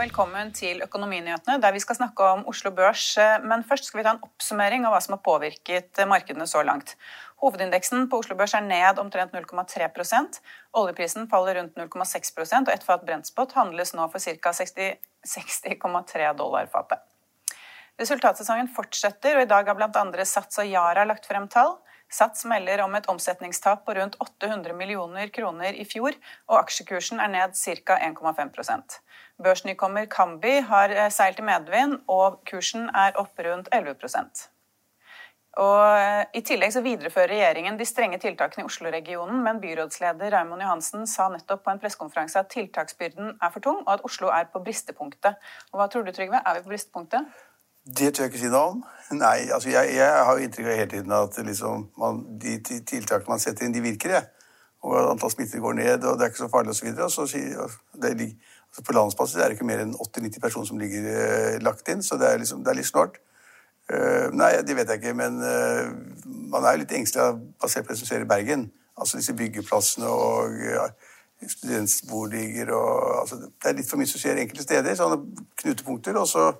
velkommen til Økonominyhetene, der vi skal snakke om Oslo Børs. Men først skal vi ta en oppsummering av hva som har påvirket markedene så langt. Hovedindeksen på Oslo Børs er ned omtrent 0,3% Oljeprisen faller rundt 0,6 og ett fat brentspot handles nå for ca. 60,3 dollar fatet. Resultatsesongen fortsetter, og i dag har bl.a. Sats og Yara lagt frem tall. Sats melder om et omsetningstap på rundt 800 millioner kroner i fjor, og aksjekursen er ned ca. 1,5 Børsnykommer Kambi har seilt i medvind, og kursen er opp rundt 11% og I tillegg så viderefører regjeringen de strenge tiltakene i Oslo-regionen, men byrådsleder Raymond Johansen sa nettopp på en pressekonferanse at tiltaksbyrden er for tung, og at Oslo er på bristepunktet. Og hva tror du, Trygve? Er vi på bristepunktet? Det tør jeg ikke si noe om. Nei, altså jeg, jeg har jo inntrykk av hele tiden at liksom man, de tiltakene man setter inn, de virker. Jeg. Og antall smitter går ned, og det er ikke så farlig osv. Så altså på landsbasis er det ikke mer enn 80-90 personer som ligger uh, lagt inn, så det er, liksom, det er litt snålt. Uh, nei, det vet jeg ikke, men uh, man er jo litt engstelig basert på det som skjer i Bergen. Altså disse byggeplassene og studentboliger og altså, Det er litt for mye som skjer enkelte steder, sånne knutepunkter. og så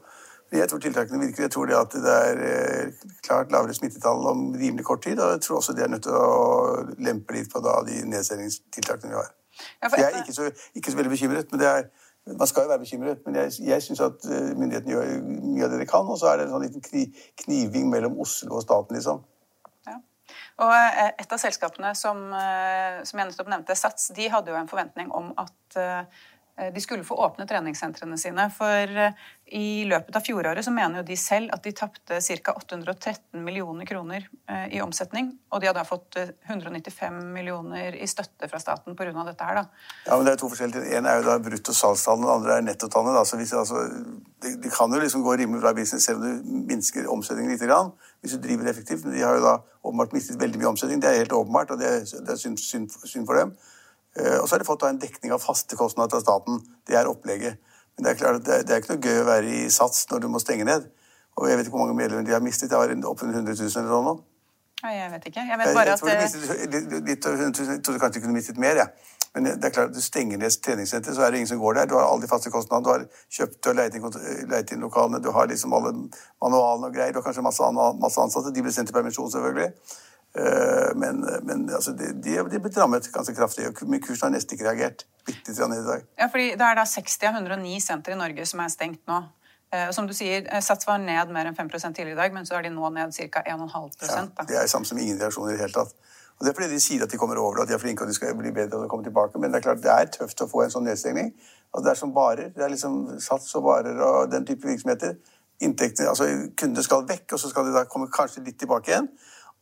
jeg tror tiltakene virker. Jeg tror det at det er eh, klart lavere smittetall om rimelig kort tid. Og jeg tror også de er nødt til å lempe litt på da, de nedsendingstiltakene vi har. Jeg er ikke så, ikke så, veldig bekymret. men det er man skal jo være bekymret, men jeg, jeg syns at eh, myndighetene gjør mye av det de kan. Og så er det en sånn liten kniving mellom Oslo og staten, liksom. Ja. Og eh, et av selskapene som, som jeg nettopp nevnte, Sats, de hadde jo en forventning om at Eh, de skulle få åpne treningssentrene sine. For eh, i løpet av fjoråret så mener jo de selv at de tapte ca. 813 millioner kroner eh, i omsetning. Og de hadde fått 195 millioner i støtte fra staten pga. dette her, da. Ja, men det er to forskjellige. En er jo da brutto salgstallene, den andre er nettotallene. Så hvis, altså, det, det, kan jo liksom gå rimelig bra business selv om du minsker omsetningen litt. Grann, hvis du driver effektivt. Men de har jo da åpenbart mistet veldig mye omsetning. Det er helt åpenbart, og det er, det er synd, synd, synd for dem. Eh, og så har de fått en dekning av faste kostnader til staten. Det er opplegget. Men det er klart at det er ikke noe gøy å være i Sats når du må stenge ned. Og jeg vet ikke hvor mange medlemmer de har mistet. Jeg var oppunder 100 000 eller noe. Nei, jeg vet ikke. Jeg vet bare jeg, jeg at mistet, litt, litt, Jeg trodde kanskje de kunne mistet mer, jeg. Ja. Men det er klart du stenger ned treningssenteret, så er det ingen som går der. Du har alle de faste kostnadene. Du har kjøpt og leid inn, leid inn lokalene, du har liksom alle manualene og greier. Du har kanskje masse, masse ansatte. De blir sendt til permisjon, selvfølgelig. Eh, men, men altså, de, de, er blitt rammet ganske kraftig. og Kursen har nesten ikke reagert. Bitte litt i dag. Ja, fordi Det er da 60 av 109 sentre i Norge som er stengt nå. Eh, som du sier, eh, Sats var ned mer enn 5 tidligere i dag, men så er de nå ned ca. 1,5 ja, Det er samme som ingen reaksjoner i det hele tatt. Og Det er fordi de sier at de kommer over og at de er flinke og de skal bli bedre og komme tilbake. Men det er klart det er tøft å få en sånn nedstengning. Altså, det er som barer. Det er liksom Sats og barer og den type virksomheter. Inntektene, altså Kundene skal vekk, og så skal de da komme kanskje litt tilbake igjen.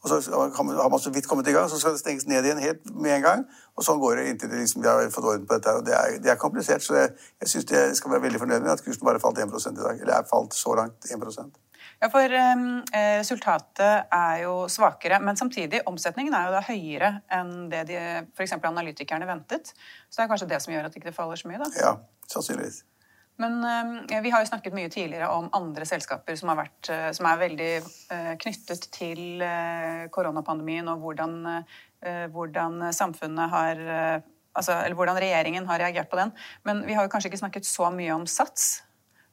Og så har man så vidt kommet i gang, så skal det stenges ned igjen helt med en gang. Og sånn går det inntil det liksom, vi har fått orden på dette. og Det er, det er komplisert, så jeg, jeg syns jeg skal være veldig fornøyd med at kursen bare falt 1 i dag. Eller er falt så langt 1% ja, for um, Resultatet er jo svakere, men samtidig omsetningen er jo da høyere enn det de, f.eks. analytikerne ventet. Så det er kanskje det som gjør at det ikke faller så mye? da? Ja, sannsynligvis. Men eh, vi har jo snakket mye tidligere om andre selskaper som, vært, eh, som er veldig eh, knyttet til koronapandemien og hvordan, hvordan har altså, hvordan regjeringen har reagert på den. Men vi har jo kanskje ikke snakket så mye om Sats.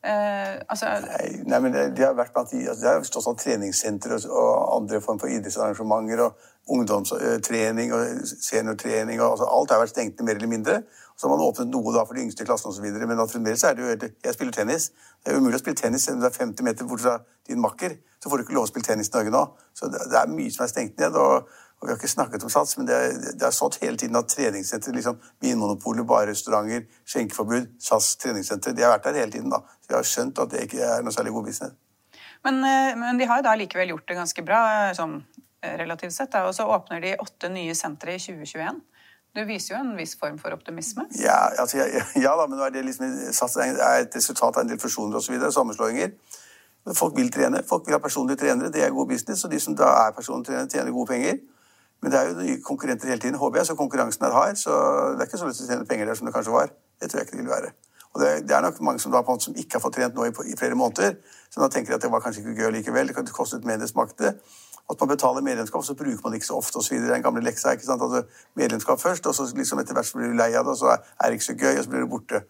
Eh, altså, Nei, nei, men det, det har vært blant altså, det har stått sånn treningssentre og, og andre form for idrettsarrangementer og ungdomstrening og seniortrening og altså, alt har vært stengt mer eller mindre. Så har man åpnet noe da for de yngste klassene osv. Men fremdeles er det jo Jeg spiller tennis. Det er umulig å spille tennis når du er 50 meter bort fra din makker. Så får du ikke lov å spille tennis i Norge nå. Så det, det er mye som er stengt ned. og og Vi har ikke snakket om sats, men det, er- det er sånn hele tiden at treningssenter, liksom Vinmonopolet, barrestauranter, skjenkeforbud, SAS treningssenter De har vært der hele tiden. da. Så de har skjønt at det ikke er noe særlig god business. Men, eh, men de har jo da likevel gjort det ganske bra, eh, sånn eh, relativt sett. Da. Og så åpner de åtte nye sentre i 2021. Du viser jo en viss form for optimisme. Ja, altså, ja, ja da, men nå er det liksom er et resultat av en del fusjoner osv. Sammenslåinger. Folk vil trene. Folk vil ha personlige trenere. Det er god business. Og de som da er personlige trenere, tjener gode penger. Men det er jo nye konkurrenter hele tiden, håper jeg, så konkurransen er hard. Så det er ikke så lett å tjene penger der som det kanskje var. Det tror jeg ikke det vil være. Og det, det er nok mange som, da, måte, som ikke har fått trent nå i, i flere måneder, som da tenker at det var kanskje ikke gøy likevel. Det kostet mer enn det smakte. At man betaler medlemskap, så bruker man det ikke så ofte osv. Det er en gamle leksa. ikke sant? Altså, medlemskap først, og så liksom etter hvert så blir du lei av det, og så er det ikke så gøy, og så blir du borte.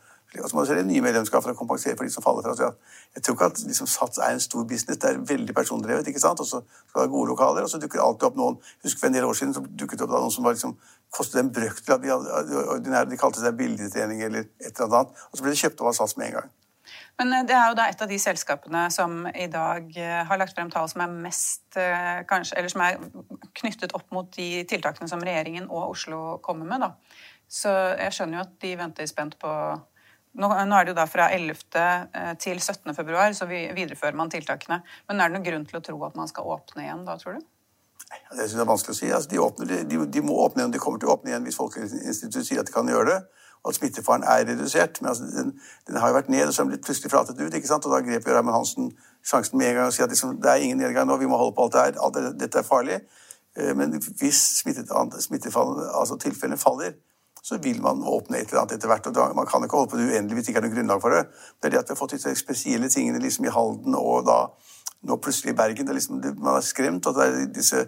Og så må du se det nye medlemskap for å kompensere for de som faller fra. Så jeg, tror ikke at liksom, Sats er en stor business. Det er veldig persondrevet. ikke sant? Og så skal det være gode lokaler, og så dukker det alltid opp noen Husker for en del år siden så dukket det opp noen som var liksom kostet en brøkdel av de ordinære De kalte seg billigtrening eller et eller annet. Og så ble det kjøpt opp av Sats med en gang. Men eh, det er jo da et av de selskapene som i dag eh, har lagt frem tall som er mest eh, kanskje, eller som er knyttet opp mot de tiltakene som regjeringen og Oslo kommer med. da. Så jeg skjønner jo at de venter spent på nå, er det jo da fra 11. eh, til 17. februar, så vi viderefører man tiltakene. Men er det noen grunn til å tro at man skal åpne igjen da, tror du? Det synes jeg er vanskelig å si. Altså, de, åpner, de, de må åpne igjen, de kommer til å åpne igjen hvis Folkehelseinstituttet sier at de kan gjøre det, at smittefaren er redusert. Men altså, den, den har jo vært ned, og så har den blitt plutselig flatet ut. ikke sant? Og da grep jo Raymond Hansen sjansen med en gang og sier at liksom, det er ingen nedgang nå, vi må holde på alt det her, alt det, dette er farlig. Eh, Men hvis smittet, smittefallet, altså tilfellene faller, så vil man åpne et eller annet etter hvert. og Man kan ikke holde på det uendelig hvis det ikke er noe grunnlag for det. Det er det at vi har fått disse spesielle tingene liksom i Halden og da nå plutselig i Bergen. Det er liksom, det, man er skremt at det er disse,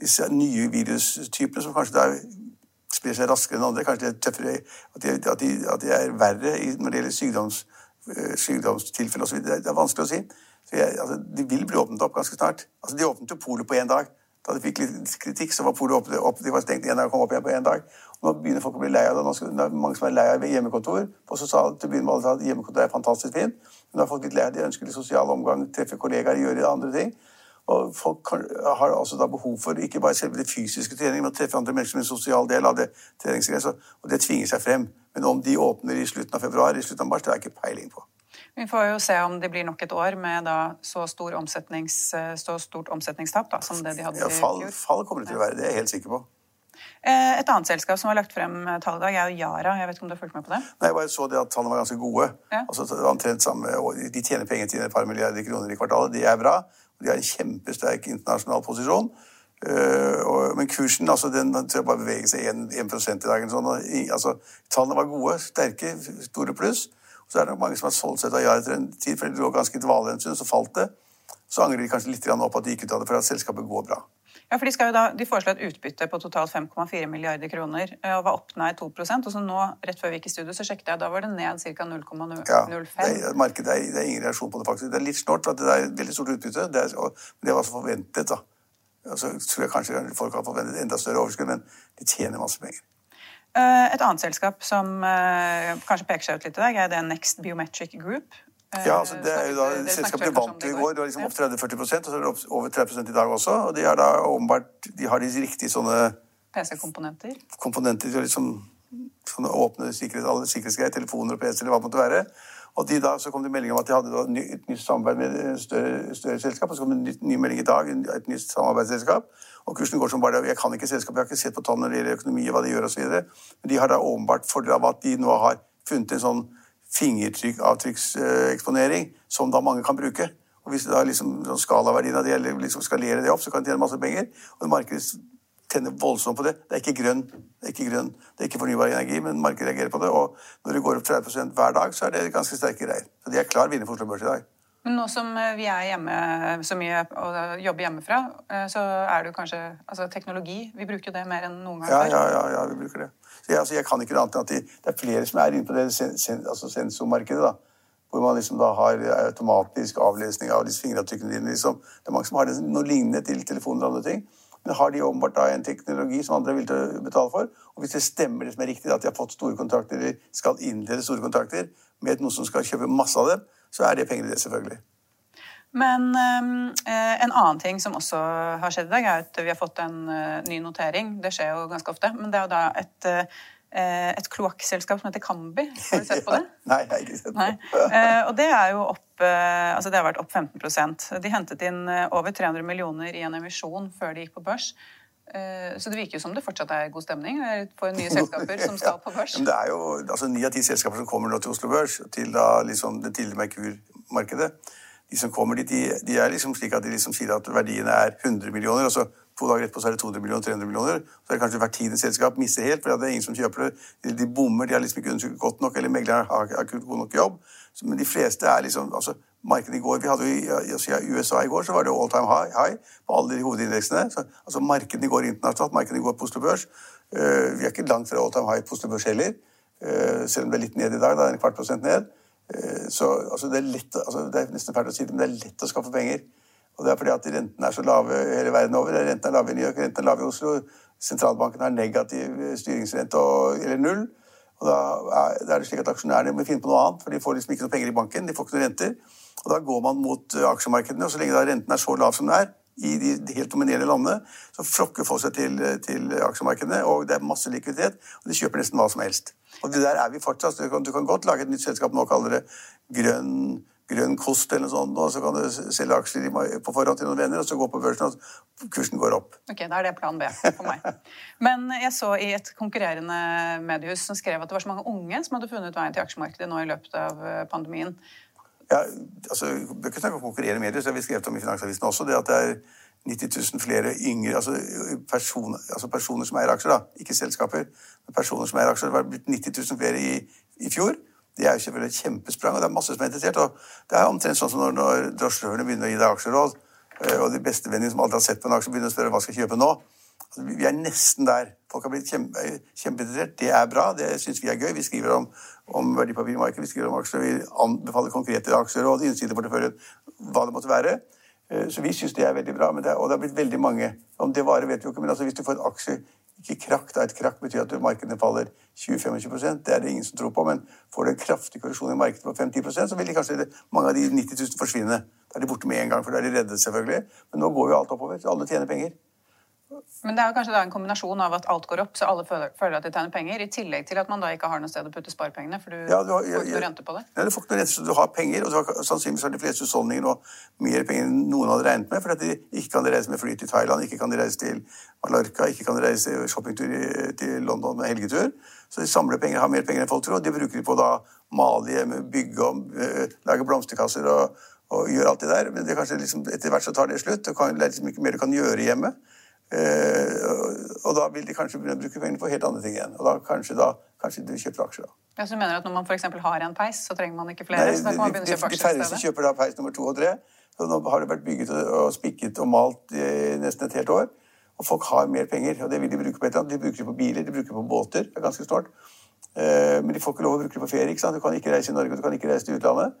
disse nye virustypene som kanskje der sprer seg raskere enn andre. Kanskje er tøffere, at de, at de, at de er verre når det gjelder sykdoms, eh, sykdomstilfeller osv. Det, er- vanskelig å si. Jeg, altså, de vil bli åpnet opp ganske snart. Altså, de åpnet jo polet på én dag. Da de fikk litt kritikk, så var polet opp, opp, de var stengt en dag og kom opp igjen på én dag. Og nå begynner folk å bli lei av det. Nå skal, det er mange som er lei av hjemmekontor. Og så sa til med alle at hjemmekontor er fantastisk fint. Men nå har folk blitt lei av det. De ønsker litt sosial omgang, treffe kollegaer, gjøre andre ting. Og folk kan, har altså da behov for ikke bare selve det fysiske treningen, men å treffe andre mennesker som en sosial del av det treningsgreiet. Og det tvinger seg frem. Men om de åpner i slutten av februar, i slutten av mars, det har jeg ikke peiling på. Vi får jo se om det blir nok et år med så, stor så stort omsetningstap da, som det de hadde Ja, i fjor. fall kommer det til å være, det er jeg helt sikker på. Eh, Et annet selskap som har lagt frem eh, tall i dag, er jo Yara. Jeg vet ikke om du har fulgt med på det? Nei, jeg bare så det at tallene var ganske gode. Ja. Altså, omtrent samme, De tjener penger til et par milliarder kroner i kvartalet. Det er bra. De har en kjempesterk internasjonal posisjon. Eh, men kursen altså den, tror jeg bare beveger seg 1, 1% i dag. Sånn, altså, tallene var gode, sterke, store pluss. Så er det nok mange som har solgt seg av Yara etter en tid, for det lå ganske i dvale en stund, så falt det. Så angrer de kanskje litt opp at de gikk ut av det, for at selskapet går bra. Ja, for De, skal jo da, de foreslår et utbytte på totalt 5,4 milliarder kroner eh, og var opp nær 2% og så nå, rett før vi gikk i studio, så sjekket jeg, da var det ned ca. 0,05. Ja, det er, markedet er, det er ingen reaksjon på det, faktisk. Det er litt snålt, for det er et veldig stort utbytte. Det er, og, det var altså forventet, da. Så tror jeg kanskje folk har forventet enda større overskudd, men de tjener masse penger. Eh, Et annet selskap som eh, kanskje peker seg ut litt i dag, er det Next Biometric Group. Eh, Ja, altså det er jo da Selskapet vant i går. Det var liksom opp 30-40% og så er det opp over 30 i dag også. Og de har da åpenbart de har de riktige sånne PC-komponenter. komponenter til liksom sånne åpne sikkerhet, alle sikkerhetsgreier, telefoner og PC eller hva det måtte være. Og de da, så kom det melding om at de hadde ny, et nytt samarbeid med et større, større selskap. Og så kom det en ny, ny melding i dag, et nytt samarbeidsselskap. Og kursen går som bare det. Jeg kan ikke selskapet, jeg har ikke sett på tallene når det gjelder økonomi og hva de gjør osv. Men de har da åpenbart fordel av at de nå har funnet en sånn fingeravtrykkseksponering som da mange kan bruke. Og hvis da liksom sånn skalaverdien av det liksom skalere det opp, så kan de tjene masse penger. Og markedet tenner voldsomt på det. Det er ikke grønn, det er ikke grønn, det er ikke fornybar energi, men markedet reagerer på det. Og når det går opp 30% hver dag, så er det ganske sterke greier. Så de er klar vinner for Oslo Børs i dag. Men nå som eh, vi er hjemme så mye og jobber hjemmefra, eh, så er det jo kanskje altså teknologi Vi bruker jo det mer enn noen gang Ja, ja, ja, ja, vi bruker det. Jeg, altså, jeg kan ikke noe annet enn at de, det er flere som er inne på det sen, sen, altså sensormarkedet. da. hvor man liksom da har automatisk avlesning av disse fingeravtrykkene dine. Liksom. Det er mange som har det, noe lignende til telefoner og andre ting. Men har de åpenbart da en teknologi som andre er villige til å betale for? Og hvis det stemmer det som er riktig, at de har fått store kontrakter, eller skal innlede store kontrakter med noen som skal kjøpe masse av dem, så er det penger i det, selvfølgelig. Men eh, en annen ting som også har skjedd i dag, er at vi har fått en uh, ny notering. Det skjer jo ganske ofte. Men det er jo da et, uh, et kloakkselskap som heter Kambi. Har du sett på det? Nei, jeg har ikke sett på det. Uh, og det er jo opp altså det har vært opp 15% De hentet inn over 300 millioner i en emisjon før de gikk på børs. Så det virker jo som det fortsatt er god stemning for nye selskaper som skal på børs. Ja, det er jo altså, Ni av ti selskaper som kommer nå til Oslo Børs, til da, liksom, det tidligere Merkur-markedet, de som kommer dit, de, de, er liksom slik at de liksom sier at verdiene er 100 millioner, og så to dager etterpå så er det 200 millioner, 300 millioner. Så er det kanskje hvert tiende selskap mister helt, for det er ingen som kjøper det. De, de bommer, de har liksom ikke undersøkt godt nok, eller megleren har, ikke god nok jobb. Så, men de fleste er liksom altså, Markedet i går vi hadde jo i, altså, USA i går så var det all time high, high på alle de hovedindeksene. Så, altså i går internasjonalt, markedene går på Oslo Børs. Uh, vi er ikke langt fra all time high på Oslo Børs heller, uh, selv om det er litt ned i dag. da, en kvart prosent ned. Eh, så altså, det, er lett, altså, det, er nesten fælt å si det, men det er lett å skaffe penger. Og det er fordi at rentene er så lave hele verden over. Rentene er lave i New York, rentene er lave i Oslo. Sentralbanken har negativ styringsrente og, eller null. Og da er, det slik at aksjonærene må finne på noe annet, for de får liksom ikke noe penger i banken. de får ikke noe renter. Og da går man mot eh, aksjemarkedene, og så lenge da renten er så lav som den er, i de helt dominerende landene, så flokker folk seg til, til aksjemarkedene, og det er masse likviditet, og de kjøper nesten hva som helst. Og det der er vi fortsatt. Du kan, du kan godt lage et nytt selskap nå og kalle det grønn, grønn kost eller noe sånt, og så kan du selge aksjer på forhånd til noen venner, og så gå på børsen, og kursen går opp. Ok, Da er det plan B for meg. Men jeg så i et konkurrerende mediehus som skrev at det var så mange unge som hadde funnet veien til aksjemarkedet nå i løpet av eh, pandemien. Ja, altså, bør ikke snakke om konkurrere medier, så har vi skrevet om i Finansavisen også. det at det er 90 000 flere yngre altså personer, altså personer som eier aksjer, da, ikke selskaper. men personer som eier aksjer, Det var blitt 90 000 flere i, i fjor. Det er jo selvfølgelig et kjempesprang, og det er masse som er interessert. og Det er omtrent sånn som når, når drosjesjåførene begynner å gi deg aksjeråd, eh, og de bestevennene som aldri har sett på en aksje, begynner å spørre hva skal jeg kjøpe nå. Vi er nesten der. Folk har blitt kjempe, kjempeinteressert. Det er bra, det syns vi er gøy. Vi skriver om, om verdipapirmarkedet, vi skriver om aksjer, vi anbefaler konkrete aksjer og innsideporteføljen, hva det måtte være. Eh, så vi syns det er veldig bra. Det, og det har blitt veldig mange. Om det varer, vet vi jo ikke. Men altså, hvis du får en aksje ikke krakk, da et krakk betyr at markedene faller 20-25 Det er det ingen som tror på. Men får du en kraftig korreksjon i markedet på 5-10 så vil de kanskje mange av de 90 000 forsvinne. Da er de borte med en gang, for da er de reddet, selvfølgelig. Men nå går jo alt oppover. så Alle tjener penger. Men det er jo kanskje en kombinasjon av at alt går opp, så alle føler at de tjener penger, i tillegg til at man da ikke har noe sted å putte sparepengene, for du, ja, du har, får ikke noe rente på det? Ja, du får ikke noe rente, så du har penger, og du har, sannsynligvis har de fleste husholdninger nå mer penger enn noen hadde regnet med, for at de ikke kan reise med fly til Thailand, ikke kan reise til Mallorca, ikke kan reise shoppingtur til London med helgetur. Så de samler penger, har mer penger enn folk tror, og de bruker de på da male hjemme, bygge om, uh, lage blomsterkasser og, og gjøre alt det der. Men det kanskje liksom, etter hvert så tar det slutt, og kan, det er liksom ikke mer du kan gjøre hjemme. Eh, og da vil de kanskje begynne å bruke pengene på helt andre ting igjen. Og da kanskje, da, kanskje de kjøper aksjer, da. Ja, så du mener at når man f.eks. har en peis, så trenger man ikke flere? Nei, så da kan man begynne å kjøpe aksjer De færreste kjøper da peis nummer to og tre. Så nå har det vært bygget og spikket og malt i nesten et helt år. Og folk har mer penger, og det vil de bruke på et eller annet. De bruker det på biler, de bruker det på båter. det er ganske snart. Eh, men de får ikke lov å bruke det på ferie. ikke sant? Du kan ikke reise i Norge, du kan ikke reise til utlandet.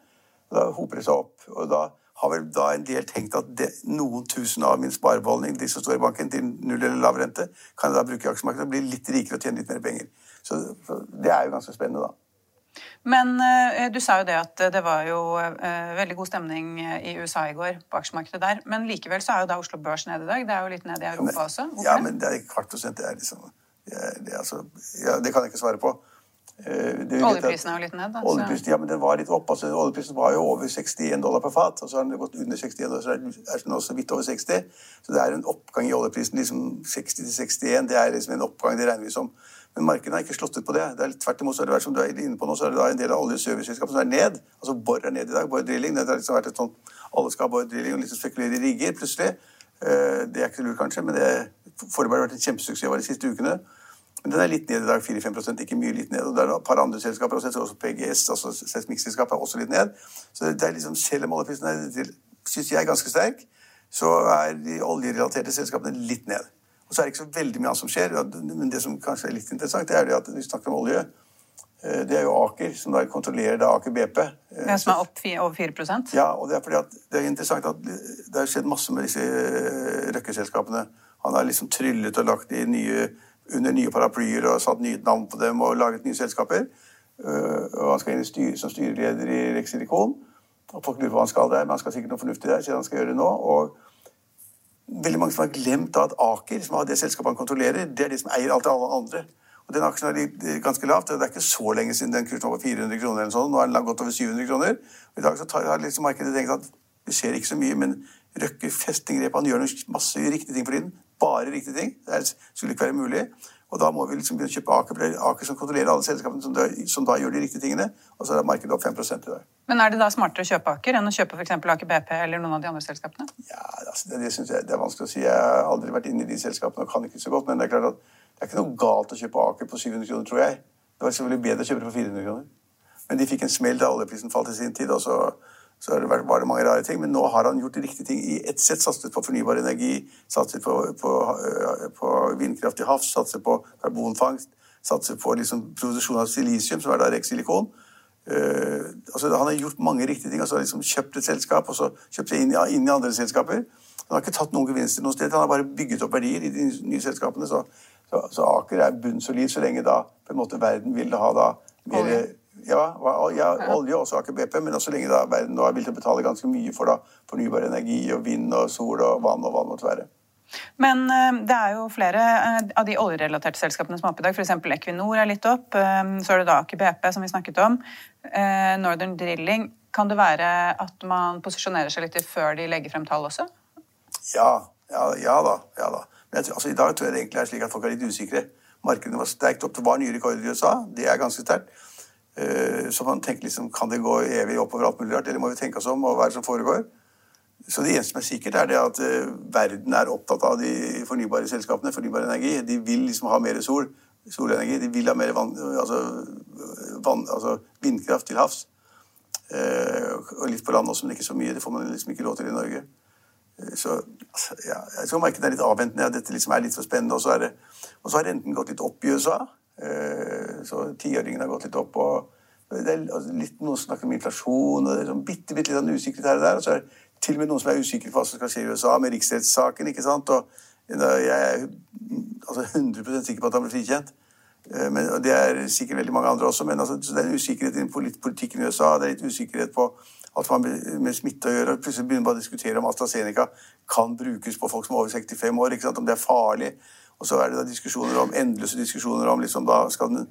Og da hoper det seg opp. og da har vel da en del tenkt at det, noen tusen av min sparebeholdning de som står i banken, til null eller lav rente, kan jeg da bruke i aksjemarkedet og bli litt rikere og tjene litt mer penger. Så, så det er jo ganske spennende, da. Men uh, du sa jo det at det var jo uh, veldig god stemning i USA i går på aksjemarkedet der. Men likevel så er jo da Oslo Børs nede i dag. Det er jo litt ned i Europa men, også. Hvorfor? Ja, men det er kvart prosent. Det er liksom det, er, det, er altså, ja, det kan jeg ikke svare på. Eh, oljeprisen er jo litt ned, da. Oljeprisen, ja, men den var litt opp. altså Oljeprisen var jo over 61 dollar per fat. og Så har den gått under 61 og så er den også vidt over 60. Så det er en oppgang i oljeprisen. liksom 60 til 61, Det er liksom en oppgang, det regner vi som. Men markedet har ikke slått ut på det. det er Tvert imot så har det vært som du er inne på nå, så er det da en del av oljeserviceselskapene som er ned. Altså Borr er ned i dag. Borr drilling. Det har liksom vært et sånt alle skal ha Borr drilling og liksom spekulere i rigger plutselig. Eh, det er ikke så lurt, kanskje, men det foreløpig har vært en kjempesuksess de siste ukene. Men den er litt ned i dag, 4-5 ikke mye litt ned. Og det er et par andre selskaper, også, også PGS, altså seismikkselskapet, er også litt ned. Så det er liksom, selv om oljeprisen syns jeg, er ganske sterk, så er de oljerelaterte selskapene litt ned. Og så er det ikke så veldig mye annet som skjer. Men det som kanskje er litt interessant, det er det at vi snakker om olje. Eh, Det er jo Aker, som da kontrollerer da Aker BP. Det som er opp over 4 Ja, og det er fordi at det er interessant at det har skjedd masse med disse eh, Røkke-selskapene. Han har liksom tryllet og lagt de nye, under nye paraplyer og satt nye navn på dem og laget nye selskaper. Eh, Og han skal inn styr, som styreleder i Rex Silikon. Og folk lurer på hva han skal der, men han skal sikkert noe fornuftig der, siden han skal gjøre det nå. Og veldig mange som har glemt at Aker, som har det selskapet han kontrollerer, det er de som eier alt det alle andre. Og den aksjen er litt- ganske lavt. Det er ikke så lenge siden den kursen var på 400 kroner. eller sånn. Nå er den gått over 700 kroner. Og I dag så tar, har liksom markedet tenkt at det skjer ikke så mye, men Røkke festingrep, han gjør masse riktige ting for tiden. Bare riktige ting. Det skulle ikke være mulig. Og da må vi liksom begynne å kjøpe Aker, er Aker som kontrollerer alle selskapene som da, som da gjør de riktige tingene. Og så er markedet opp 5 i dag. Men er det da smartere å kjøpe Aker enn å kjøpe f.eks. Aker BP eller noen av de andre selskapene? Ja, altså, det, det synes jeg det er vanskelig å si. Jeg har aldri vært inne i de selskapene og kan ikke så godt. Men det er klart at det er ikke noe galt å kjøpe Aker på 700 kroner, tror jeg. Det var selvfølgelig bedre å kjøpe det på 400 kroner. Men de fikk en smell da oljeprisen falt i sin tid, og så, så har det vært, var det mange rare ting. Men nå har han gjort de riktige ting i ett sett. Satset på fornybar energi, satset på, på, øh, på vindkraft til havs, satset på karbonfangst, satset på liksom produksjon av silisium, som er da Rex Silikon. Eh, altså, han har gjort mange riktige ting. altså liksom Kjøpt et selskap, og så kjøpt seg inn, i- inn i andre selskaper. Han har ikke tatt noen gevinster noe sted. Han har bare bygget opp verdier i de nye selskapene. Så, så, så Aker er bunnsolid så lenge da på en måte verden vil ha da mer Olje. Ja, ja, olje og også Aker BP, men også lenge da verden nå til å betale ganske mye for da fornybar energi og vind og sol og vann og hva det måtte være. Men eh, det er jo flere eh, av de oljerelaterte selskapene som er oppe i dag. F.eks. Equinor er litt opp. eh, Så er det da Aker BP, som vi snakket om. Northern Drilling. Kan det være at man posisjonerer seg litt før de legger frem tall også? Ja, ja, ja da. ja da. Men jeg altså, I dag tror jeg det egentlig er slik at folk er litt usikre. Markedene var sterkt opp. Det var nye rekorder i USA. Det er ganske sterkt. Eh, Så man tenker liksom, kan det gå evig oppover alt mulig rart, eller må vi tenke oss om og hva er det som foregår? Så det eneste som er sikkert, er det at eh, verden er opptatt av de fornybare selskapene, fornybar energi. De vil liksom ha mer sol, solenergi. De vil ha mer vann, altså, vann, altså vindkraft til havs. Eh, og litt på land også, men ikke så mye. Det får man liksom ikke lov til i Norge. Så altså, ja, jeg tror markedet er litt avventende. Dette liksom er litt for spennende. Og så, har renten gått litt opp i USA. Så tiåringen har gått litt opp. og det er altså, litt Noen snakker om inflasjon, og det er sånn bitte, bitte litt sånn usikkerhet her og der. Og så er det til og med noen som er usikre på hva som skal skje i USA med riksrettssaken. ikke sant? Og jeg er altså 100% sikker på at han blir frikjent. Eh, Men, og det er sikkert veldig mange andre også, men altså, så det er en usikkerhet i polit- politikken i USA. Det er litt usikkerhet på alt man med smitte å gjøre. og Plutselig begynner man å diskutere om AstraZeneca kan brukes på folk som er over 65 år. ikke sant? Om det er farlig. Og så er det da diskusjoner om, endeløse diskusjoner om liksom da skal den,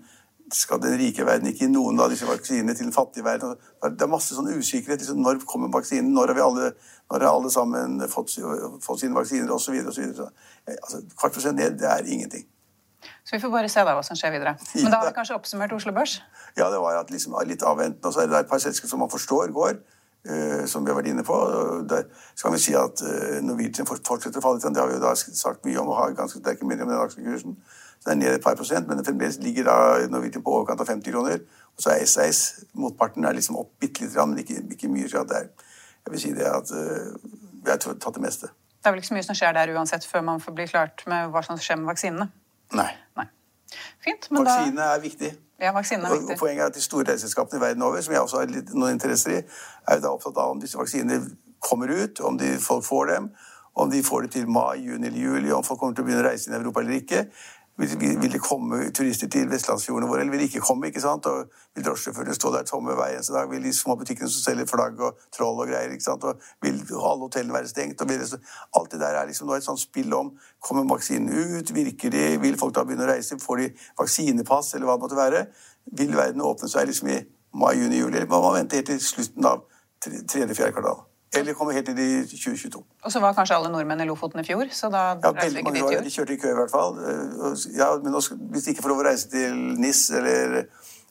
skal den rike verden ikke gi noen av disse vaksinene til den fattige verden. Altså, Det er masse sånn usikkerhet. Liksom, når kommer vaksinen? Når har vi alle, når har alle sammen fått, fått sine vaksiner? Og så videre, og så videre. Så, eh, altså, kvart prosent ned, det er ingenting. Så vi får bare se da hva som skjer videre. Men da har vi kanskje oppsummert Oslo Børs? Ja, det var at liksom, litt avventende. Og så er det et par selskaper som man forstår går, som vi har vært inne på. Der skal vi si at uh, Norwegian fortsetter å falle litt. Det har vi jo da sagt mye om og har ganske sterke meninger om den aksjekursen. Så det er ned et par prosent, men det fremdeles ligger da Norwegian på overkant av 50 kroner. Og så er SAS, motparten, er liksom opp bitte lite grann, men ikke, ikke mye. Så det er, jeg vil si det at eh, vi har tatt det meste. Det er vel ikke så mye som skjer der uansett før man får bli klart med hva som skjer med vaksinene? Nei. Nei. Fint, men da... Er viktig. Ja, Og-. Poenget er at de store reiseselskapene verden over, som jeg også har noen interesser i, er jo da opptatt av om disse vaksinene kommer ut, om de, folk får dem, om de får det til mai, juni eller juli, om folk kommer til å begynne å reise inn i Europa eller ikke. Vil, det komme turister til vestlandsfjordene våre, eller vil de ikke komme? ikke sant? Og Vil drosjesjåførene stå der tomme hver eneste dag? Vil de små butikkene som selger flagg og troll og greier, ikke sant? Og vil alle hotellene være stengt? Og det, alt det der er liksom nå et sånt spill om kommer vaksinen ut, virker de, vil folk da begynne å reise, får de vaksinepass, eller hva det måtte være? Vil verden åpne seg liksom i mai, juni, juli, eller må man vente helt til slutten av tredje, fjerde kvartal? Eller komme helt til i 2022? Og så var kanskje alle nordmenn i Lofoten i fjor, så da Ja, veldig ikke mange var. De kjørte i kø i hvert fall. Eh, Ja, men også, hvis de ikke får lov å reise til NIS eller,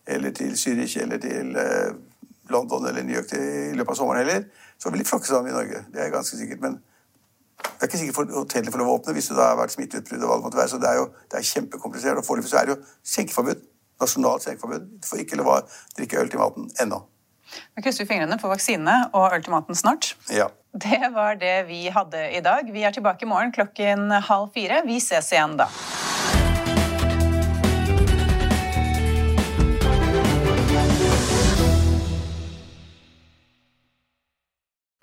eller til Zürich eller til eh, London eller New York til, i løpet av sommeren heller, så vil de flokke sammen i Norge. Det er ganske sikkert. Men det er ikke sikkert for hotellet får lov å åpne hvis det da har vært smitteutbrudd. og hva det måtte være, Så det er jo det er kjempekomplisert. Og foreløpig er det jo skjenkeforbud. Nasjonalt skjenkeforbud. Du får ikke lov å drikke øl til maten ennå. Nå krysser vi fingrene for vaksine og ultimaten snart. Ja. Det var det vi hadde i dag. Vi er tilbake i morgen klokken halv fire. Vi ses igjen da.